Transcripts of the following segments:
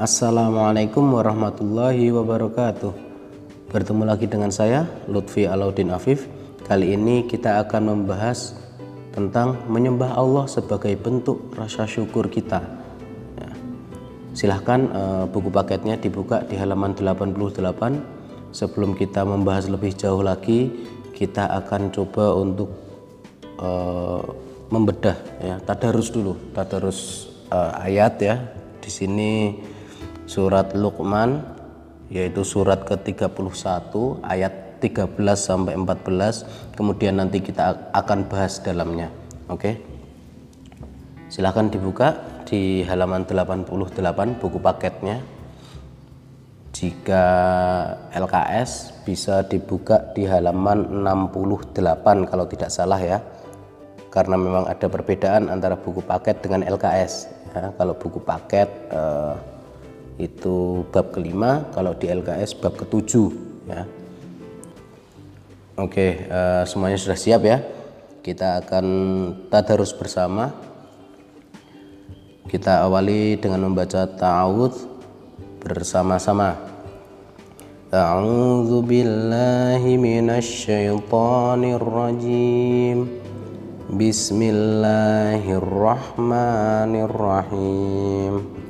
Assalamualaikum warahmatullahi wabarakatuh. Bertemu lagi dengan saya Lutfi Alauddin Afif. Kali ini kita akan membahas tentang menyembah Allah sebagai bentuk rasa syukur kita. Ya. Silahkan uh, buku paketnya dibuka di halaman 88 Sebelum kita membahas lebih jauh lagi Kita akan coba untuk uh, membedah ya. Tadarus dulu tadarus uh, ayat ya. Di sini surat Luqman yaitu surat ke-31 ayat 13 sampai 14 kemudian nanti kita akan bahas dalamnya. Oke? Silahkan dibuka di halaman 88 buku paketnya. Jika LKS bisa dibuka di halaman 68 kalau tidak salah ya. Karena memang ada perbedaan antara buku paket dengan LKS ya, kalau buku paket eh, itu bab kelima kalau di LKS bab ketujuh ya. Oke eh, semuanya sudah siap ya? Kita akan tadarus bersama. Kita awali dengan membaca ta'awud bersama-sama. A'udzu billahi minasyaitonir rajim Bismillahirrahmanirrahim. Wa idh qala Luqmanu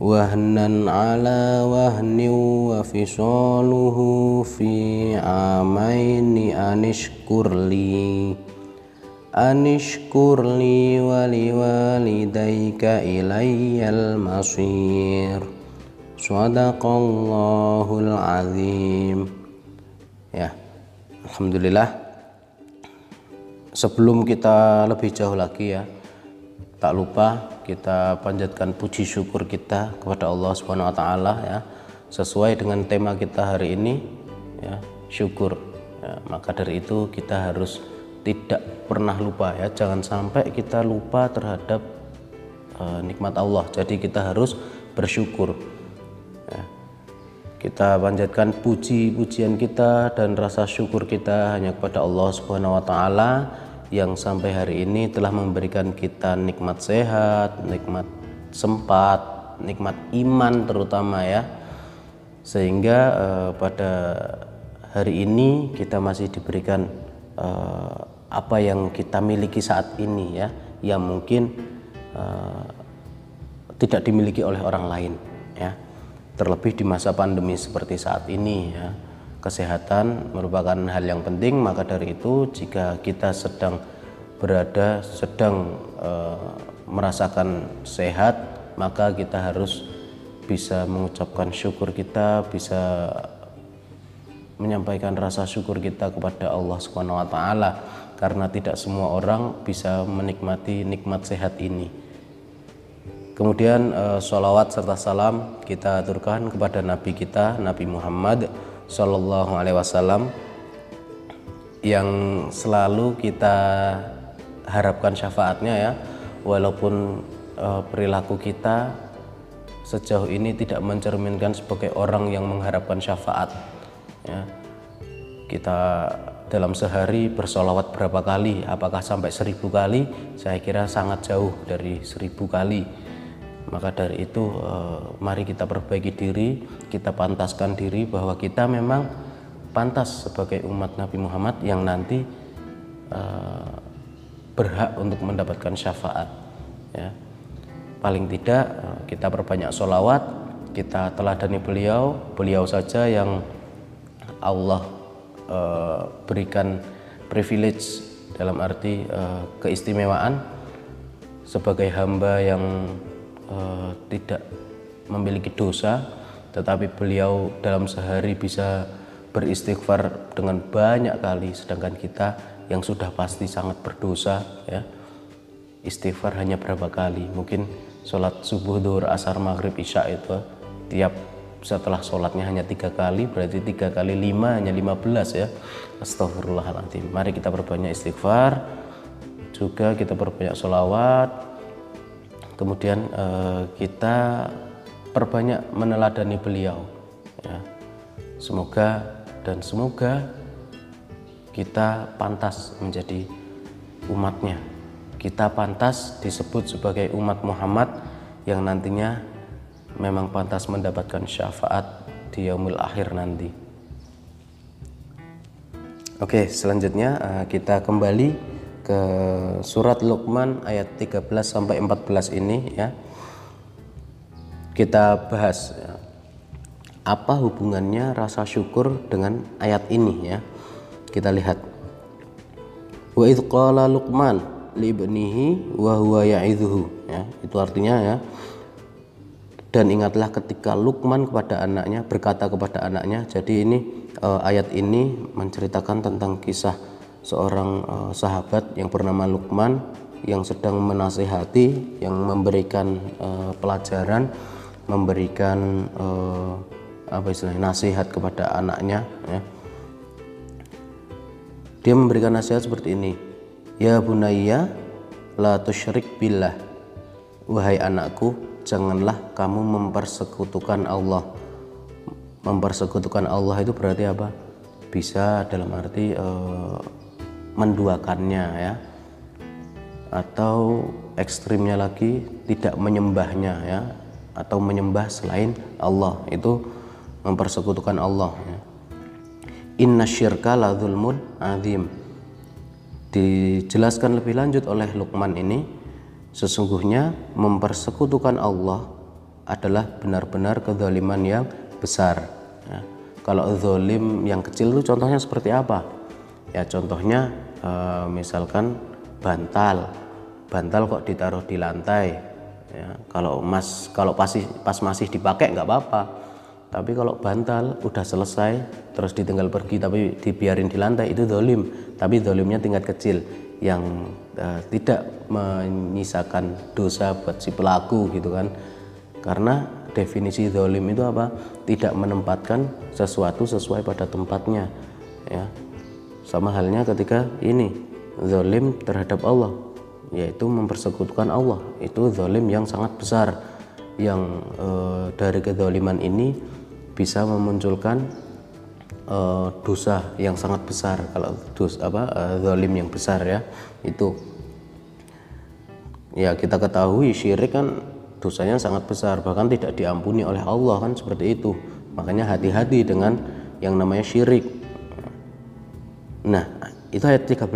وهنا على وهن وفصاله في عامين أن اشكر لي أن اشكر لي ولوالديك إلي المصير Sadaqallahul azim. Ya. Alhamdulillah. Sebelum kita lebih jauh lagi ya, tak lupa kita panjatkan puji syukur kita kepada Allah Subhanahu wa taala ya. Sesuai dengan tema kita hari ini ya, syukur. Ya, maka dari itu kita harus tidak pernah lupa ya, jangan sampai kita lupa terhadap uh, nikmat Allah. Jadi kita harus bersyukur kita panjatkan puji-pujian kita dan rasa syukur kita hanya kepada Allah Subhanahu wa taala yang sampai hari ini telah memberikan kita nikmat sehat, nikmat sempat, nikmat iman terutama ya. Sehingga eh, pada hari ini kita masih diberikan eh, apa yang kita miliki saat ini ya, yang mungkin eh, tidak dimiliki oleh orang lain ya terlebih di masa pandemi seperti saat ini ya kesehatan merupakan hal yang penting maka dari itu jika kita sedang berada sedang e, merasakan sehat maka kita harus bisa mengucapkan syukur kita bisa menyampaikan rasa syukur kita kepada Allah Subhanahu wa taala karena tidak semua orang bisa menikmati nikmat sehat ini. Kemudian uh, sholawat serta salam kita aturkan kepada Nabi kita Nabi Muhammad Shallallahu Alaihi Wasallam yang selalu kita harapkan syafaatnya ya walaupun uh, perilaku kita sejauh ini tidak mencerminkan sebagai orang yang mengharapkan syafaat ya. Kita dalam sehari bersolawat berapa kali apakah sampai seribu kali? Saya kira sangat jauh dari seribu kali maka dari itu eh, mari kita perbaiki diri, kita pantaskan diri bahwa kita memang pantas sebagai umat Nabi Muhammad yang nanti eh, berhak untuk mendapatkan syafaat. Ya. Paling tidak eh, kita perbanyak sholawat, kita teladani beliau, beliau saja yang Allah berikan privilege dalam arti keistimewaan sebagai hamba yang uh, tidak memiliki dosa tetapi beliau dalam sehari bisa beristighfar dengan banyak kali. Sedangkan kita yang sudah pasti sangat berdosa ya istighfar hanya berapa kali. Mungkin sholat subuh duhur asar maghrib isya itu tiap setelah sholatnya hanya tiga kali berarti tiga kali lima hanya lima belas ya. Astagfirullahaladzim mari kita perbanyak istighfar. Juga kita perbanyak sholawat kemudian eh, kita perbanyak meneladani beliau ya. semoga dan semoga kita pantas menjadi umatnya kita pantas disebut sebagai umat Muhammad yang nantinya memang pantas mendapatkan syafaat di yaumil akhir nanti. Oke, selanjutnya eh, kita kembali ke surat Luqman ayat 13 sampai 14 ini ya. Kita bahas ya, apa hubungannya rasa syukur dengan ayat ini ya. Kita lihat. Wa idh qala Luqman li ibnihi wa huwa ya. Itu artinya ya dan ingatlah ketika Lukman kepada anaknya berkata kepada anaknya jadi ini uh, ayat ini menceritakan tentang kisah seorang uh, sahabat yang bernama Lukman yang sedang menasehati yang memberikan uh, pelajaran memberikan uh, apa istilahnya nasihat kepada anaknya ya. dia memberikan nasihat seperti ini ya bunayya la tusyrik billah. Wahai anakku janganlah kamu mempersekutukan Allah. Mempersekutukan Allah itu berarti apa? Bisa dalam arti menduakannya ya atau ekstrimnya lagi tidak menyembahnya ya atau menyembah selain Allah itu mempersekutukan Allah ya. Inna syirka la zulmun azim dijelaskan lebih lanjut oleh Luqman ini Sesungguhnya mempersekutukan Allah adalah benar-benar kezaliman yang besar. Ya. Kalau zolim yang kecil itu contohnya seperti apa? Ya contohnya e, misalkan bantal, bantal kok ditaruh di lantai. Ya, kalau mas kalau pasti pas masih dipakai nggak apa-apa. Tapi kalau bantal udah selesai terus ditinggal pergi tapi dibiarin di lantai itu zolim. Tapi zolimnya tingkat kecil yang uh, tidak menyisakan dosa buat si pelaku gitu kan karena definisi zolim itu apa tidak menempatkan sesuatu sesuai pada tempatnya ya sama halnya ketika ini zolim terhadap Allah yaitu mempersekutukan Allah. Itu zolim yang sangat besar yang e, dari kezoliman ini bisa memunculkan uh, dosa yang sangat besar. Kalau dos apa uh, zalim yang besar ya itu. Ya kita ketahui syirik kan dosanya sangat besar bahkan tidak diampuni oleh Allah kan seperti itu. Makanya hati-hati dengan yang namanya syirik nah itu ayat 13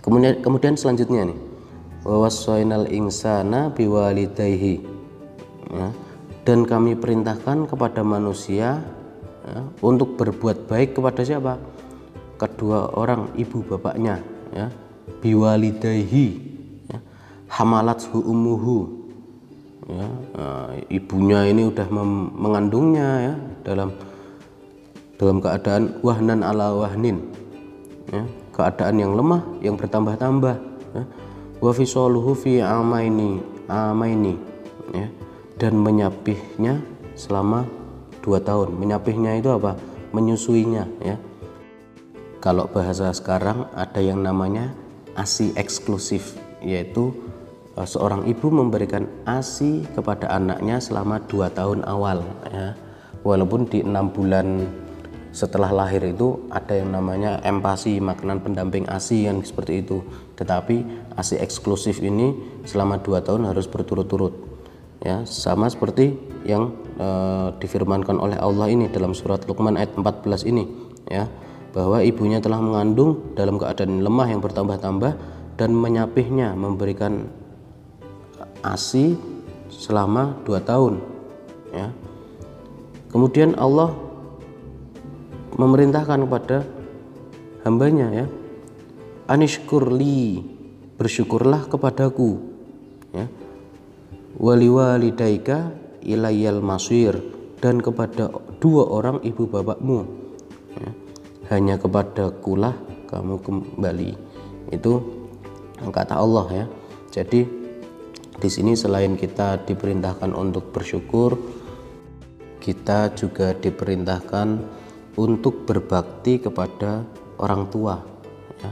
kemudian kemudian selanjutnya nih wawasainal insana biwalidayhi ya, dan kami perintahkan kepada manusia ya, untuk berbuat baik kepada siapa? Kedua orang ibu bapaknya ya. Biwalidaihi ya. Hamalat umuhu ya, nah, ibunya ini udah mengandungnya ya dalam dalam keadaan wahnan ala wahnin ya, keadaan yang lemah yang bertambah-tambah ya. wa fi amaini amaini ya, dan menyapihnya selama dua tahun. Menyapihnya itu apa? Menyusuinya ya. Kalau bahasa sekarang ada yang namanya ASI eksklusif yaitu uh, seorang ibu memberikan ASI kepada anaknya selama dua tahun awal ya. Walaupun di enam bulan setelah lahir itu ada yang namanya empasi makanan pendamping ASI yang seperti itu. Tetapi ASI eksklusif ini selama dua tahun harus berturut-turut ya. Sama seperti yang uh, difirmankan oleh Allah ini dalam surat Luqman ayat 14 ini ya. Bahwa ibunya telah mengandung dalam keadaan lemah yang bertambah-tambah dan menyapihnya memberikan ASI selama dua tahun ya. Kemudian Allah memerintahkan kepada hambanya ya. Anishkurli bersyukurlah kepadaku ya. Wali walidaika ilayal masir dan kepada dua orang ibu bapakmu ya. hanya kepada kulah kamu kembali. Itu kata Allah ya. Jadi di sini selain kita diperintahkan untuk bersyukur kita juga diperintahkan untuk berbakti kepada orang tua. Ya.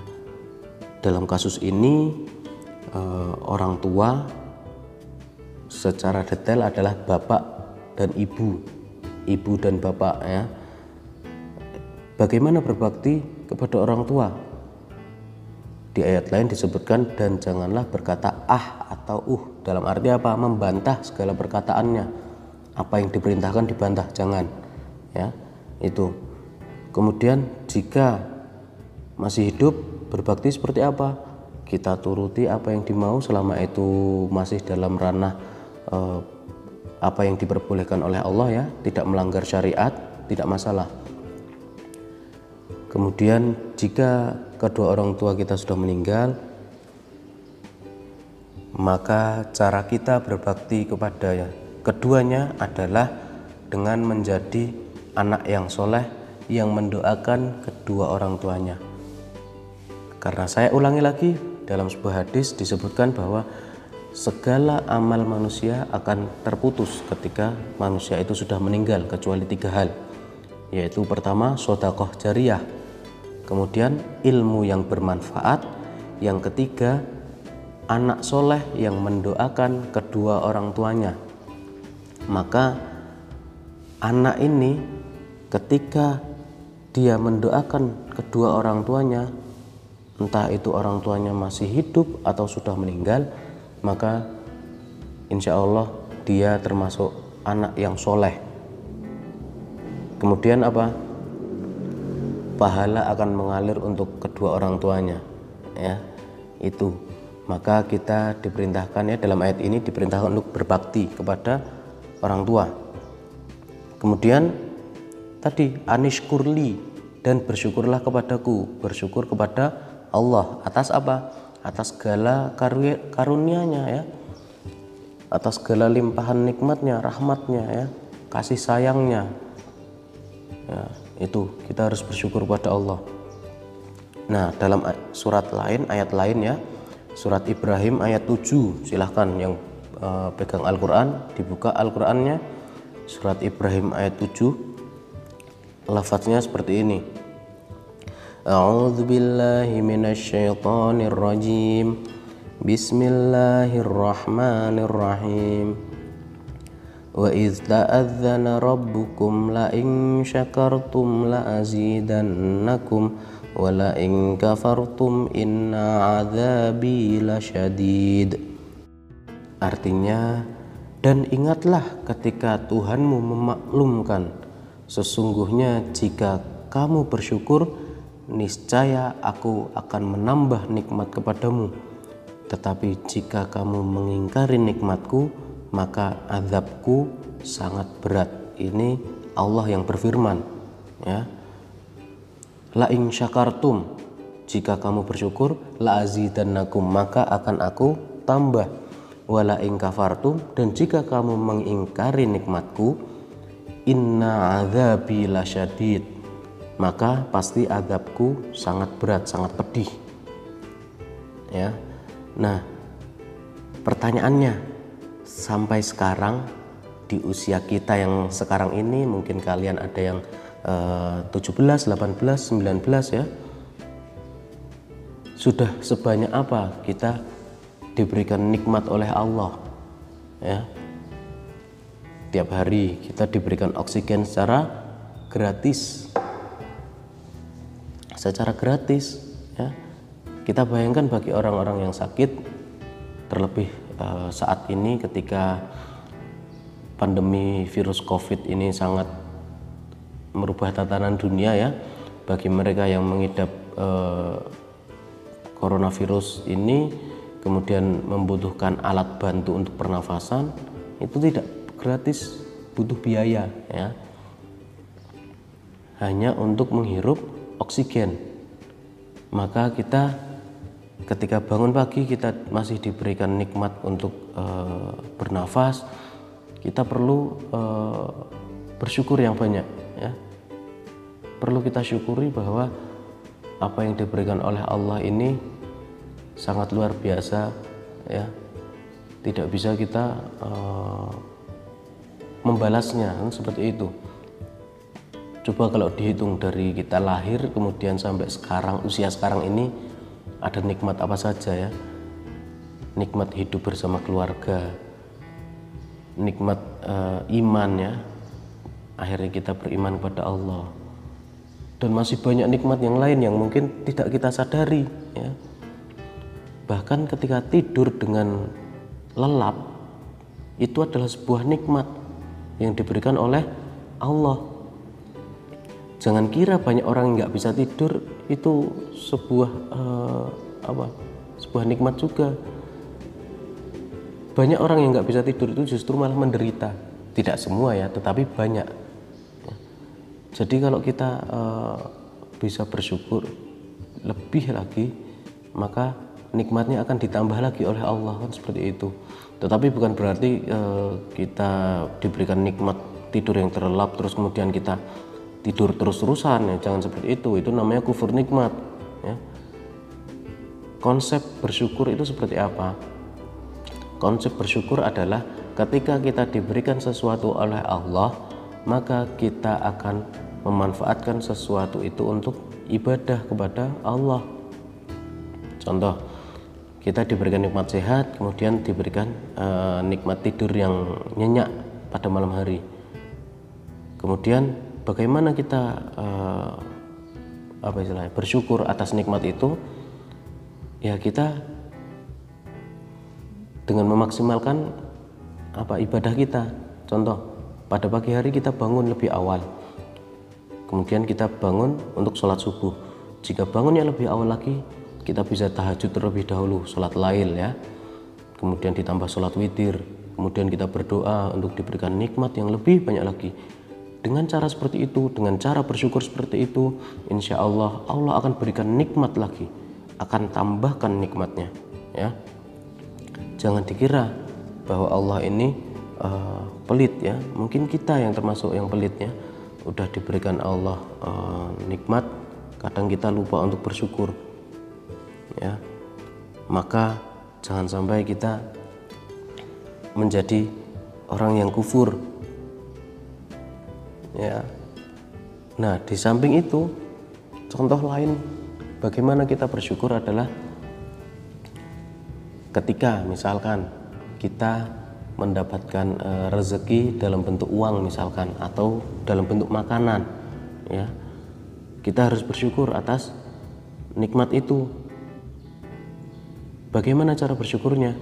Dalam kasus ini, eh, orang tua secara detail adalah bapak dan ibu, ibu dan bapak. Ya. Bagaimana berbakti kepada orang tua? Di ayat lain disebutkan dan janganlah berkata ah atau uh dalam arti apa? Membantah segala perkataannya. Apa yang diperintahkan dibantah, jangan. Ya, itu. Kemudian jika masih hidup berbakti seperti apa? Kita turuti apa yang dimau selama itu masih dalam ranah eh, apa yang diperbolehkan oleh Allah ya, tidak melanggar syariat, tidak masalah. Kemudian jika kedua orang tua kita sudah meninggal, maka cara kita berbakti kepada keduanya adalah dengan menjadi anak yang soleh yang mendoakan kedua orang tuanya. Karena saya ulangi lagi, dalam sebuah hadis disebutkan bahwa segala amal manusia akan terputus ketika manusia itu sudah meninggal kecuali tiga hal yaitu pertama sodakoh jariah kemudian ilmu yang bermanfaat, yang ketiga anak soleh yang mendoakan kedua orang tuanya. Maka anak ini ketika dia mendoakan kedua orang tuanya, entah itu orang tuanya masih hidup atau sudah meninggal, maka insya Allah dia termasuk anak yang soleh. Kemudian apa? pahala akan mengalir untuk kedua orang tuanya ya itu maka kita diperintahkan ya dalam ayat ini diperintahkan untuk berbakti kepada orang tua kemudian tadi anishkurli dan bersyukurlah kepadaku. Bersyukur kepada Allah. Atas apa? Atas segala karunia-Nya ya. Atas segala limpahan nikmatnya rahmatnya ya. Kasih sayangnya. Ya itu kita harus bersyukur pada Allah. Nah dalam surat lain ayat lain ya. Surat Ibrahim ayat 7 silahkan yang uh, pegang Al-Quran dibuka Al-Qurannya. Surat Ibrahim ayat 7 lafaznya seperti ini. A'udzu Bismillahirrahmanirrahim. Wa idh ta'adzana rabbukum la in syakartum la azidannakum wa la in kafartum inna 'adzabi lasyadid Artinya dan ingatlah ketika Tuhanmu memaklumkan sesungguhnya jika kamu bersyukur, niscaya aku akan menambah nikmat kepadamu. Tetapi jika kamu mengingkari nikmatku, maka azabku sangat berat. Ini Allah yang berfirman, ya. La in syakartum, jika kamu bersyukur, la azidannakum, maka akan aku tambah. Wala in kafartum, dan jika kamu mengingkari nikmatku, inna azabi lasyadid, maka pasti azabku sangat berat, sangat pedih. Ya. Nah, pertanyaannya, sampai sekarang di usia kita yang sekarang ini mungkin kalian ada yang uh, 17, 18, 19 ya sudah sebanyak apa kita diberikan nikmat oleh Allah ya tiap hari kita diberikan oksigen secara gratis. Secara gratis ya. Kita bayangkan bagi orang-orang yang sakit terlebih uh, saat ini ketika pandemi virus COVID ini sangat merubah tatanan dunia ya. Bagi mereka yang mengidap uh, coronavirus ini kemudian membutuhkan alat bantu untuk pernafasan itu tidak gratis butuh biaya ya. Hanya untuk menghirup oksigen. Maka kita ketika bangun pagi kita masih diberikan nikmat untuk uh, bernafas. Kita perlu uh, bersyukur yang banyak ya. Perlu kita syukuri bahwa apa yang diberikan oleh Allah ini sangat luar biasa ya. Tidak bisa kita uh, membalasnya kan seperti itu. Coba kalau dihitung dari kita lahir kemudian sampai sekarang usia sekarang ini ada nikmat apa saja ya? Nikmat hidup bersama keluarga nikmat uh, iman ya. Akhirnya kita beriman kepada Allah. Dan masih banyak nikmat yang lain yang mungkin tidak kita sadari ya. Bahkan ketika tidur dengan lelap itu adalah sebuah nikmat yang diberikan oleh Allah. Jangan kira banyak orang yang nggak bisa tidur itu sebuah uh, apa sebuah nikmat juga. Banyak orang yang nggak bisa tidur itu justru malah menderita. Tidak semua ya tetapi banyak. Jadi kalau kita uh, bisa bersyukur lebih lagi maka nikmatnya akan ditambah lagi oleh Allah kan seperti itu. Tetapi bukan berarti uh, kita diberikan nikmat tidur yang terlelap terus kemudian kita tidur terus-terusan ya. Jangan seperti itu. Itu namanya kufur nikmat ya. Konsep bersyukur itu seperti apa? Konsep bersyukur adalah ketika kita diberikan sesuatu oleh Allah maka kita akan memanfaatkan sesuatu itu untuk ibadah kepada Allah. Contoh kita diberikan nikmat sehat kemudian diberikan uh, nikmat tidur yang nyenyak pada malam hari. Kemudian bagaimana kita uh, apa istilahnya bersyukur atas nikmat itu? Ya kita dengan memaksimalkan apa ibadah kita. Contoh pada pagi hari kita bangun lebih awal. Kemudian kita bangun untuk sholat subuh. Jika bangunnya lebih awal lagi kita bisa tahajud terlebih dahulu sholat lail ya kemudian ditambah sholat witir kemudian kita berdoa untuk diberikan nikmat yang lebih banyak lagi dengan cara seperti itu, dengan cara bersyukur seperti itu, insya Allah Allah akan berikan nikmat lagi, akan tambahkan nikmatnya. Ya, jangan dikira bahwa Allah ini uh, pelit ya. Mungkin kita yang termasuk yang pelitnya, udah diberikan Allah uh, nikmat, kadang kita lupa untuk bersyukur. Ya, maka jangan sampai kita menjadi orang yang kufur. Ya. Nah di samping itu contoh lain bagaimana kita bersyukur adalah ketika misalkan kita mendapatkan e, rezeki dalam bentuk uang misalkan atau dalam bentuk makanan ya. Kita harus bersyukur atas nikmat itu bagaimana cara bersyukurnya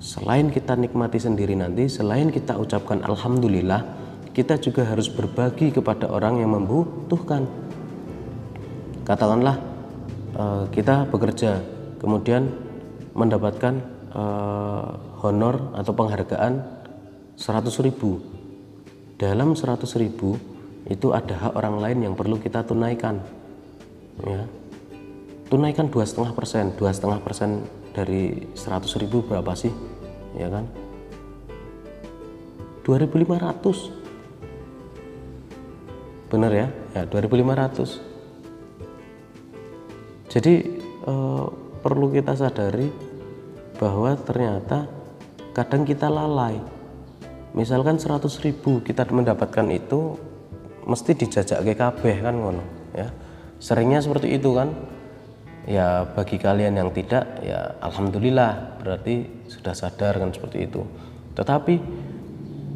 selain kita nikmati sendiri nanti selain kita ucapkan alhamdulillah kita juga harus berbagi kepada orang yang membutuhkan. Katakanlah eh, kita bekerja, kemudian mendapatkan eh, honor atau penghargaan 100 ribu. Dalam 100 ribu itu ada hak orang lain yang perlu kita tunaikan. Ya. Tunaikan dua setengah persen, dua setengah persen dari 100 ribu berapa sih? Ya kan? 2500 benar ya? Ya 2500 jadi eh, perlu kita sadari bahwa ternyata kadang kita lalai. Misalkan 100 ribu kita mendapatkan itu mesti dijajak ke kan ngono ya. Seringnya seperti itu kan ya bagi kalian yang tidak ya alhamdulillah berarti sudah sadar kan seperti itu. Tetapi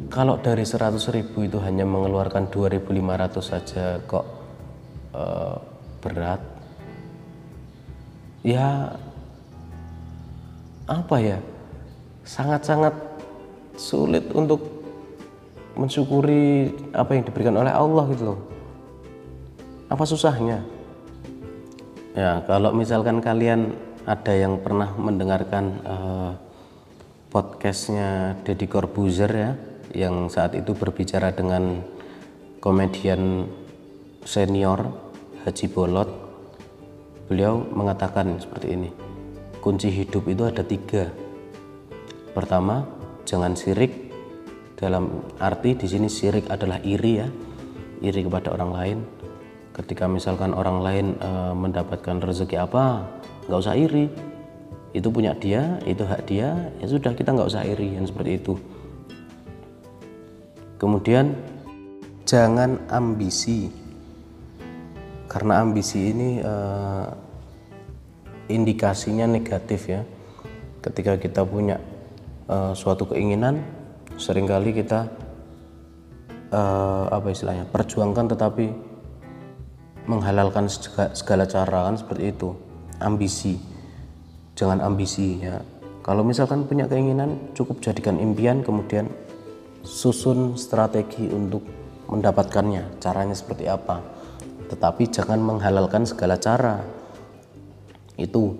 kalau dari 100 ribu itu hanya mengeluarkan 2500 saja kok uh, berat ya apa ya sangat-sangat sulit untuk mensyukuri apa yang diberikan oleh Allah gitu loh. Apa susahnya ya kalau misalkan kalian ada yang pernah mendengarkan uh, podcastnya Deddy Corbuzier ya yang saat itu berbicara dengan komedian senior Haji Bolot beliau mengatakan seperti ini kunci hidup itu ada tiga. Pertama jangan sirik. Dalam arti di sini sirik adalah iri ya iri kepada orang lain ketika misalkan orang lain e, mendapatkan rezeki apa nggak usah iri. Itu punya dia itu hak dia ya sudah kita nggak usah iri yang seperti itu. Kemudian jangan ambisi. Karena ambisi ini uh, indikasinya negatif ya. Ketika kita punya uh, suatu keinginan sering kali kita apa istilahnya perjuangkan tetapi menghalalkan segala cara kan seperti itu. Ambisi. Jangan ambisi ya. Kalau misalkan punya keinginan cukup jadikan impian kemudian susun strategi untuk mendapatkannya. Caranya seperti apa? Tetapi jangan menghalalkan segala cara. Itu.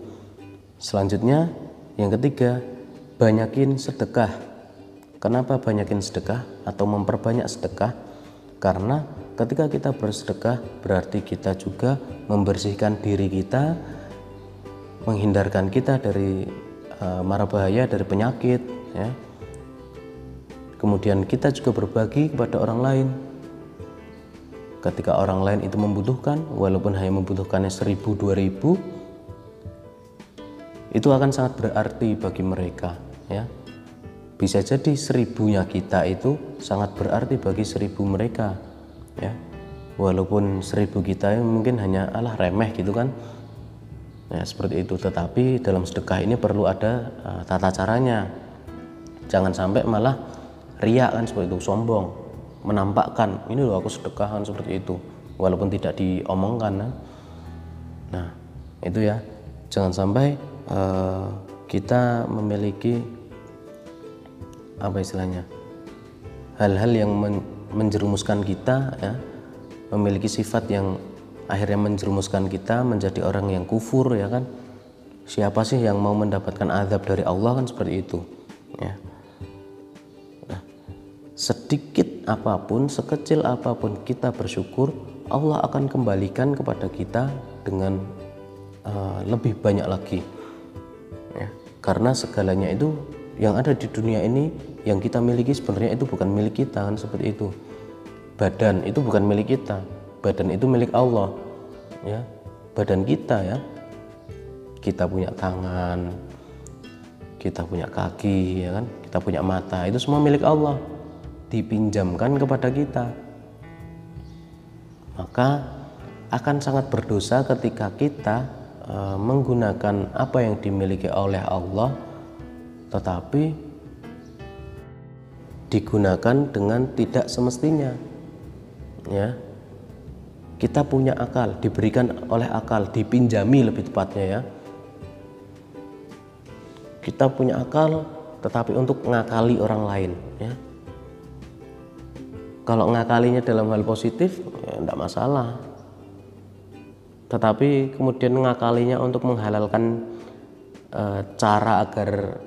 Selanjutnya yang ketiga banyakin sedekah. Kenapa banyakin sedekah atau memperbanyak sedekah? Karena ketika kita bersedekah berarti kita juga membersihkan diri kita menghindarkan kita dari uh, mara bahaya dari penyakit ya. Kemudian kita juga berbagi kepada orang lain. Ketika orang lain itu membutuhkan walaupun hanya membutuhkannya seribu dua ribu itu akan sangat berarti bagi mereka ya. Bisa jadi seribunya kita itu sangat berarti bagi seribu mereka ya. Walaupun seribu kita mungkin hanya alah remeh gitu kan. Ya seperti itu. Tetapi dalam sedekah ini perlu ada uh, tata caranya. Jangan sampai malah riak kan seperti itu sombong menampakkan ini loh aku sedekahan seperti itu. Walaupun tidak diomongkan kan? nah itu ya. Jangan sampai uh, kita memiliki apa istilahnya hal-hal yang men menjerumuskan kita ya. Memiliki sifat yang akhirnya menjerumuskan kita menjadi orang yang kufur ya kan? Siapa sih yang mau mendapatkan azab dari Allah kan seperti itu ya? Nah, sedikit apa pun sekecil apa pun kita bersyukur Allah akan kembalikan kepada kita dengan uh, lebih banyak lagi ya. Karena segalanya itu yang ada di dunia ini yang kita miliki sebenarnya itu bukan milik kita kan seperti itu badan itu bukan milik kita. Badan itu milik Allah ya. Badan kita ya. Kita punya tangan kita punya kaki ya kan? Kita punya mata itu semua milik Allah. Dipinjamkan kepada kita. Maka akan sangat berdosa ketika kita e, menggunakan apa yang dimiliki oleh Allah tetapi digunakan dengan tidak semestinya ya kita punya akal diberikan oleh akal dipinjami lebih tepatnya ya. Kita punya akal tetapi untuk ngakali orang lain ya. Kalau ngakalinya dalam hal positif ya tidak masalah. Tetapi kemudian ngakalinya untuk menghalalkan e, cara agar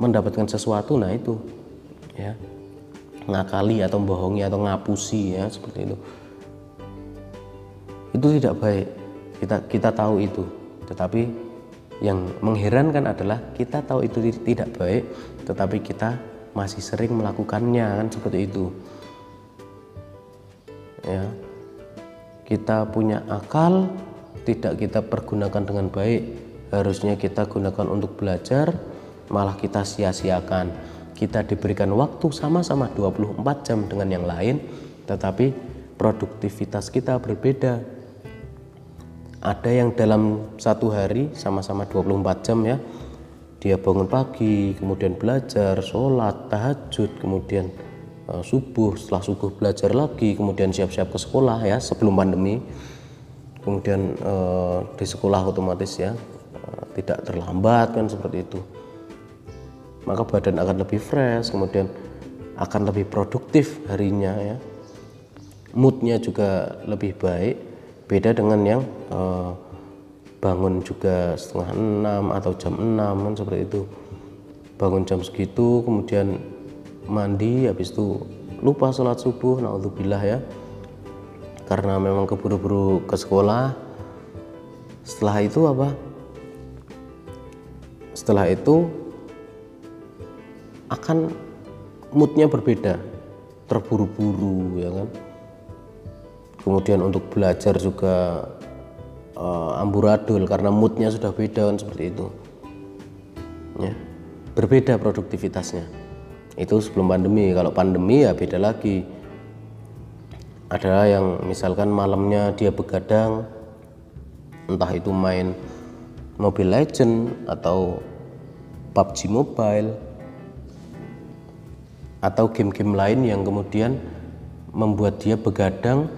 mendapatkan sesuatu nah itu ya ngakali atau bohongi atau ngapusi ya seperti itu. Itu tidak baik. Kita kita tahu itu. Tetapi yang mengherankan adalah kita tahu itu tidak baik tetapi kita masih sering melakukannya kan seperti itu. Ya. Kita punya akal tidak kita pergunakan dengan baik. Harusnya kita gunakan untuk belajar malah kita sia-siakan kita diberikan waktu sama-sama 24 jam dengan yang lain tetapi produktivitas kita berbeda. Ada yang dalam satu hari sama-sama 24 jam ya. Dia bangun pagi kemudian belajar sholat tahajud kemudian uh, subuh setelah subuh belajar lagi kemudian siap-siap ke sekolah ya sebelum pandemi. Kemudian uh, di sekolah otomatis ya uh, tidak terlambat kan seperti itu maka badan akan lebih fresh kemudian akan lebih produktif harinya ya. Moodnya juga lebih baik. Beda dengan yang uh, bangun juga setengah enam atau jam enam kan seperti itu. Bangun jam segitu kemudian mandi habis itu lupa sholat subuh naudzubillah ya. Karena memang keburu-buru ke sekolah. Setelah itu apa? Setelah itu akan moodnya berbeda. Terburu-buru ya kan? Kemudian untuk belajar juga uh, amburadul karena moodnya sudah beda kan seperti itu. Ya. Berbeda produktivitasnya. Itu sebelum pandemi. Kalau pandemi ya beda lagi. Ada yang misalkan malamnya dia begadang entah itu main Mobile Legend atau PUBG Mobile atau game-game lain yang kemudian membuat dia begadang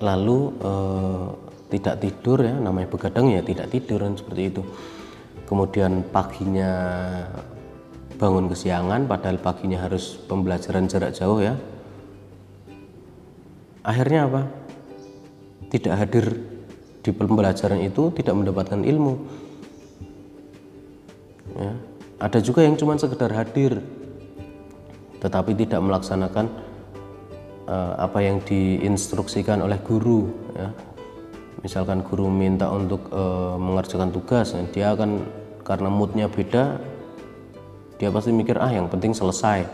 lalu eh, tidak tidur ya namanya begadang ya tidak tidur kan seperti itu. Kemudian paginya bangun kesiangan padahal paginya harus pembelajaran jarak jauh ya. Akhirnya apa? Tidak hadir di pembelajaran itu tidak mendapatkan ilmu. Ya. ada juga yang cuma sekedar hadir tetapi tidak melaksanakan uh, apa yang diinstruksikan oleh guru ya. misalkan guru minta untuk uh, mengerjakan tugas ya, dia akan karena moodnya beda dia pasti mikir ah yang penting selesai.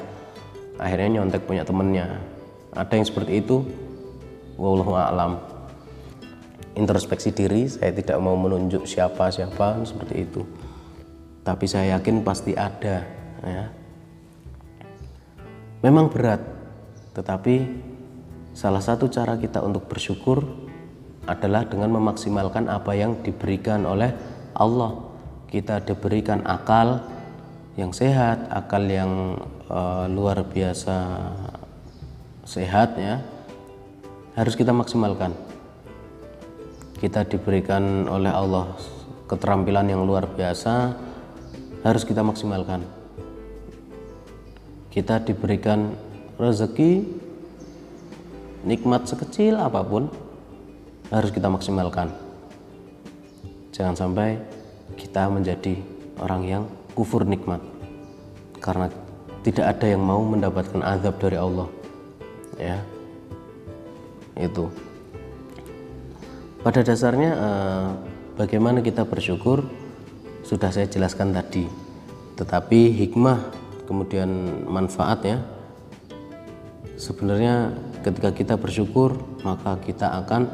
Akhirnya nyontek punya temennya. Ada yang seperti itu? Wallahu a'lam. Introspeksi diri saya tidak mau menunjuk siapa siapa seperti itu. Tapi saya yakin pasti ada ya memang berat tetapi salah satu cara kita untuk bersyukur adalah dengan memaksimalkan apa yang diberikan oleh Allah kita diberikan akal yang sehat, akal yang uh, luar biasa sehat ya, harus kita maksimalkan. Kita diberikan oleh Allah keterampilan yang luar biasa, harus kita maksimalkan. Kita diberikan rezeki nikmat sekecil apa pun harus kita maksimalkan. Jangan sampai kita menjadi orang yang kufur nikmat karena tidak ada yang mau mendapatkan azab dari Allah ya. Itu. Pada dasarnya eh, bagaimana kita bersyukur? Sudah saya jelaskan tadi tetapi hikmah kemudian manfaat ya. Sebenarnya ketika kita bersyukur maka kita akan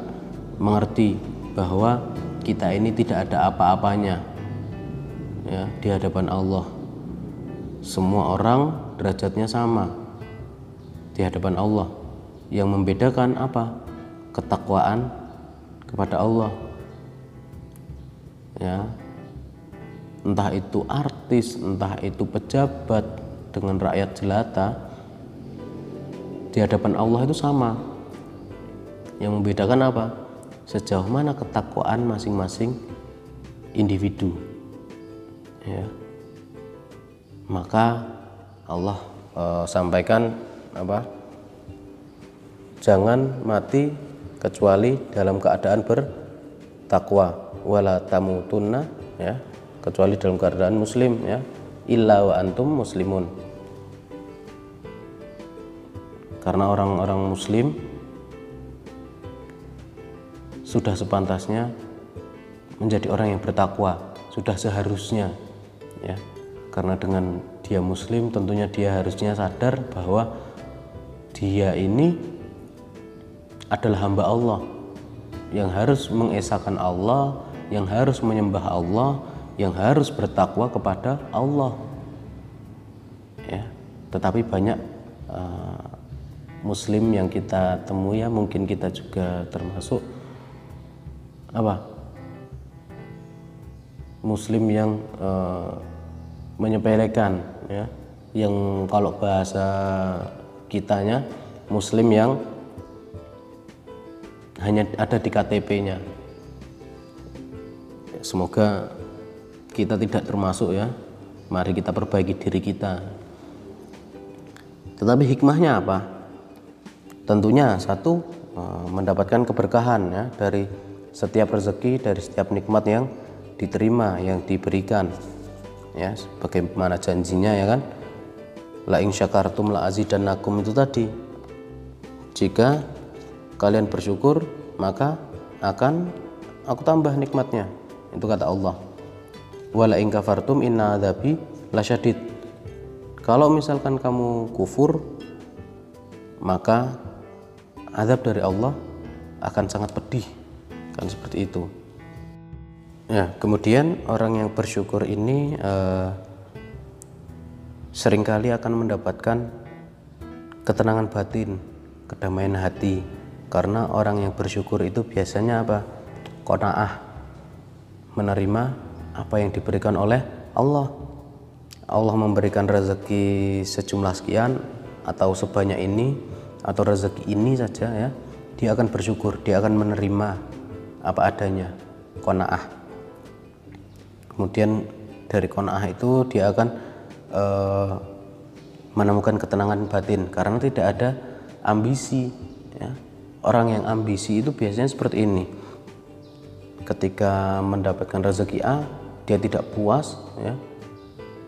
mengerti bahwa kita ini tidak ada apa-apanya ya di hadapan Allah. Semua orang derajatnya sama di hadapan Allah. Yang membedakan apa? Ketakwaan kepada Allah. Ya. Entah itu artis entah itu pejabat dengan rakyat jelata di hadapan Allah itu sama. Yang membedakan apa? Sejauh mana ketakwaan masing-masing individu. Ya. Maka Allah e, sampaikan apa? Jangan mati kecuali dalam keadaan bertakwa. Wala tamutunna ya. Kecuali dalam keadaan muslim ya illa wa antum muslimun. Karena orang-orang muslim sudah sepantasnya menjadi orang yang bertakwa sudah seharusnya ya. Karena dengan dia muslim tentunya dia harusnya sadar bahwa dia ini adalah hamba Allah yang harus mengesahkan Allah yang harus menyembah Allah yang harus bertakwa kepada Allah. Ya tetapi banyak uh, muslim yang kita temui ya mungkin kita juga termasuk apa muslim yang uh, menyepelekan ya. Yang kalau bahasa kitanya muslim yang hanya ada di KTP-nya semoga kita tidak termasuk ya. Mari kita perbaiki diri kita. Tetapi hikmahnya apa? Tentunya satu eh, mendapatkan keberkahan ya dari setiap rezeki dari setiap nikmat yang diterima yang diberikan ya bagaimana janjinya ya kan. La in syakartum la azidannakum itu tadi. Jika kalian bersyukur maka akan aku tambah nikmatnya. Itu kata Allah wala in kafartum inna adzabi lasyadid kalau misalkan kamu kufur maka azab dari Allah akan sangat pedih kan seperti itu Ya, kemudian orang yang bersyukur ini uh, sering kali akan mendapatkan ketenangan batin, kedamaian hati. Karena orang yang bersyukur itu biasanya apa? Kona'ah, menerima apa yang diberikan oleh Allah. Allah memberikan rezeki sejumlah sekian atau sebanyak ini atau rezeki ini saja ya, dia akan bersyukur, dia akan menerima apa adanya, kona'ah. Kemudian dari kona'ah itu dia akan uh, menemukan ketenangan batin karena tidak ada ambisi ya orang yang ambisi itu biasanya seperti ini ketika mendapatkan rezeki A dia tidak puas ya.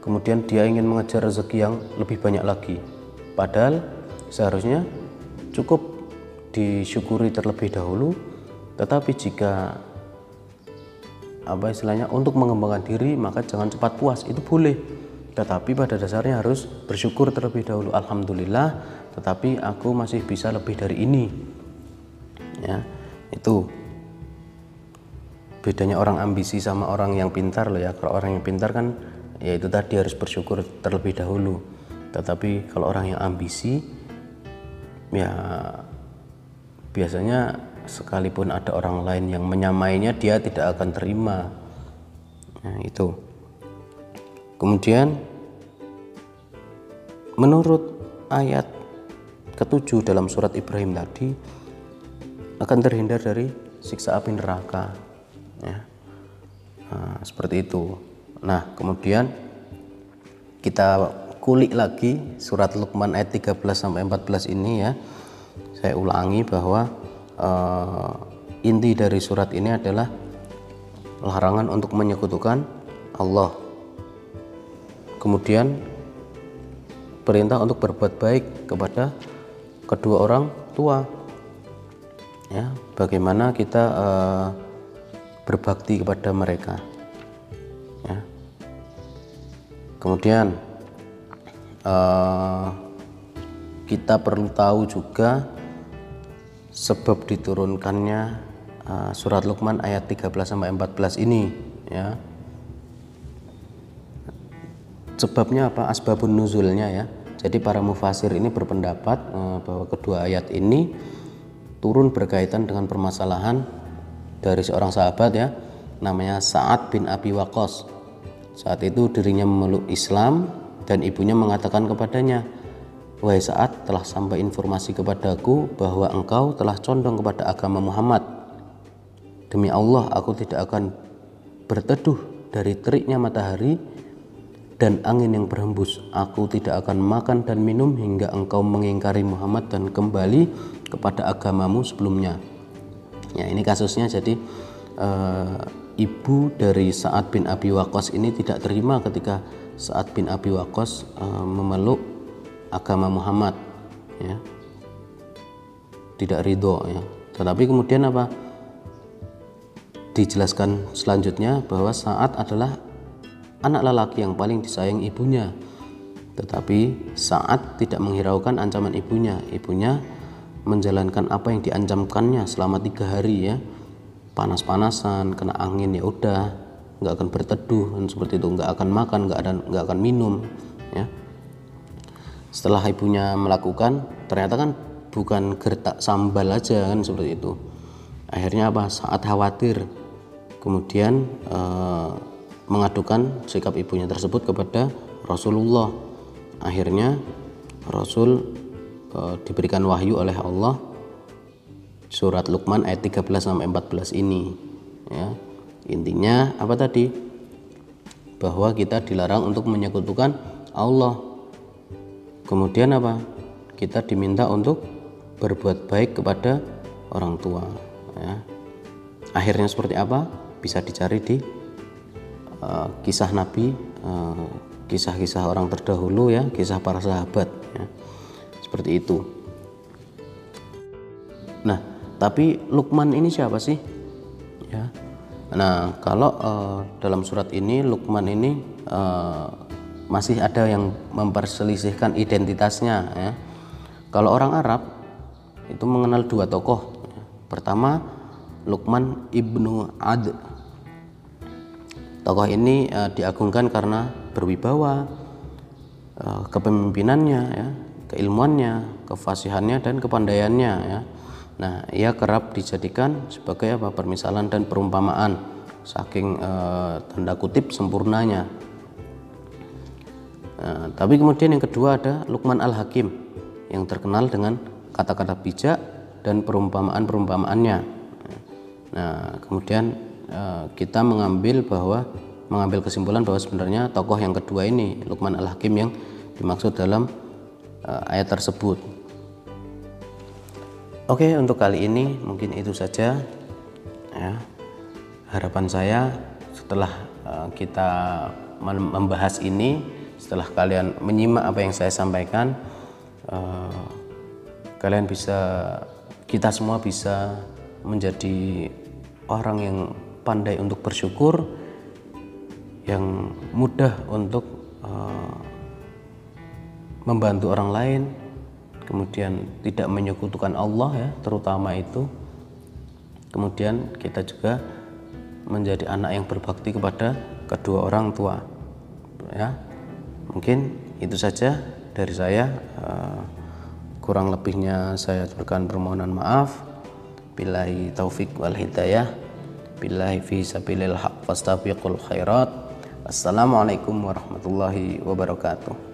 Kemudian dia ingin mengejar rezeki yang lebih banyak lagi. Padahal seharusnya cukup disyukuri terlebih dahulu tetapi jika apa istilahnya untuk mengembangkan diri maka jangan cepat puas. Itu boleh tetapi pada dasarnya harus bersyukur terlebih dahulu. Alhamdulillah tetapi aku masih bisa lebih dari ini. Ya itu bedanya orang ambisi sama orang yang pintar loh ya. Kalau orang yang pintar kan ya itu tadi harus bersyukur terlebih dahulu. Tetapi kalau orang yang ambisi ya biasanya sekalipun ada orang lain yang menyamainya dia tidak akan terima. Nah itu. Kemudian menurut ayat ketujuh dalam surat Ibrahim tadi akan terhindar dari siksa api neraka ya. Nah, seperti itu. Nah kemudian kita kulik lagi surat Luqman ayat 13 sampai 14 ini ya. Saya ulangi bahwa uh, inti dari surat ini adalah larangan untuk menyekutukan Allah. Kemudian perintah untuk berbuat baik kepada kedua orang tua. Ya bagaimana kita uh, berbakti kepada mereka. Ya. Kemudian uh, kita perlu tahu juga sebab diturunkannya uh, surat Luqman ayat 13 sampai 14 ini ya. Sebabnya apa? Asbabun nuzulnya ya. Jadi para mufasir ini berpendapat uh, bahwa kedua ayat ini turun berkaitan dengan permasalahan dari seorang sahabat ya namanya Sa'ad bin Abi Waqqas. Saat itu dirinya memeluk Islam dan ibunya mengatakan kepadanya Wahai Sa'ad telah sampai informasi kepadaku bahwa engkau telah condong kepada agama Muhammad. Demi Allah aku tidak akan berteduh dari teriknya matahari dan angin yang berhembus. Aku tidak akan makan dan minum hingga engkau mengingkari Muhammad dan kembali kepada agamamu sebelumnya. Ya, ini kasusnya jadi e, ibu dari Sa'ad bin Abi Waqqas ini tidak terima ketika Sa'ad bin Abi Waqqas e, memeluk agama Muhammad ya. Tidak ridho ya. Tetapi kemudian apa? Dijelaskan selanjutnya bahwa Sa'ad adalah anak lelaki yang paling disayang ibunya. Tetapi Sa'ad tidak menghiraukan ancaman ibunya. Ibunya menjalankan apa yang diancamkannya selama tiga hari ya. Panas-panasan kena angin ya udah. Nggak akan berteduh dan seperti itu. Nggak akan makan nggak ada nggak akan minum ya. Setelah ibunya melakukan ternyata kan bukan gertak sambal aja kan seperti itu. Akhirnya apa? Saat khawatir. Kemudian eh, mengadukan sikap ibunya tersebut kepada Rasulullah. Akhirnya Rasul uh, diberikan wahyu oleh Allah surat Luqman ayat 13 sampai 14 ini ya. Intinya apa tadi? Bahwa kita dilarang untuk menyekutukan Allah. Kemudian apa? Kita diminta untuk berbuat baik kepada orang tua ya. Akhirnya seperti apa? Bisa dicari di uh, kisah Nabi, uh, kisah-kisah orang terdahulu ya, kisah para sahabat ya seperti itu. Nah tapi Lukman ini siapa sih? Ya. Nah kalau uh, dalam surat ini Lukman ini uh, masih ada yang memperselisihkan identitasnya ya. Kalau orang Arab itu mengenal dua tokoh. Pertama Lukman ibnu Ad. Tokoh ini uh, diagungkan karena berwibawa uh, kepemimpinannya ya keilmuannya kefasihannya dan kepandaiannya ya. Nah ia kerap dijadikan sebagai apa? Permisalan dan perumpamaan saking uh, tanda kutip sempurnanya. Uh, tapi kemudian yang kedua ada Lukman Al Hakim yang terkenal dengan kata-kata bijak dan perumpamaan-perumpamaannya. Nah kemudian uh, kita mengambil bahwa mengambil kesimpulan bahwa sebenarnya tokoh yang kedua ini Lukman Al Hakim yang dimaksud dalam ayat tersebut. Oke, untuk kali ini mungkin itu saja. Ya. Harapan saya setelah uh, kita membahas ini, setelah kalian menyimak apa yang saya sampaikan, uh, kalian bisa, kita semua bisa menjadi orang yang pandai untuk bersyukur yang mudah untuk uh, membantu orang lain, kemudian tidak menyekutukan Allah ya, terutama itu. Kemudian kita juga menjadi anak yang berbakti kepada kedua orang tua. Ya. Mungkin itu saja dari saya. Uh, kurang lebihnya saya berikan permohonan maaf. Billahi taufik wal hidayah. Billahi fi sabilil haq fastabiqul khairat. Assalamualaikum warahmatullahi wabarakatuh.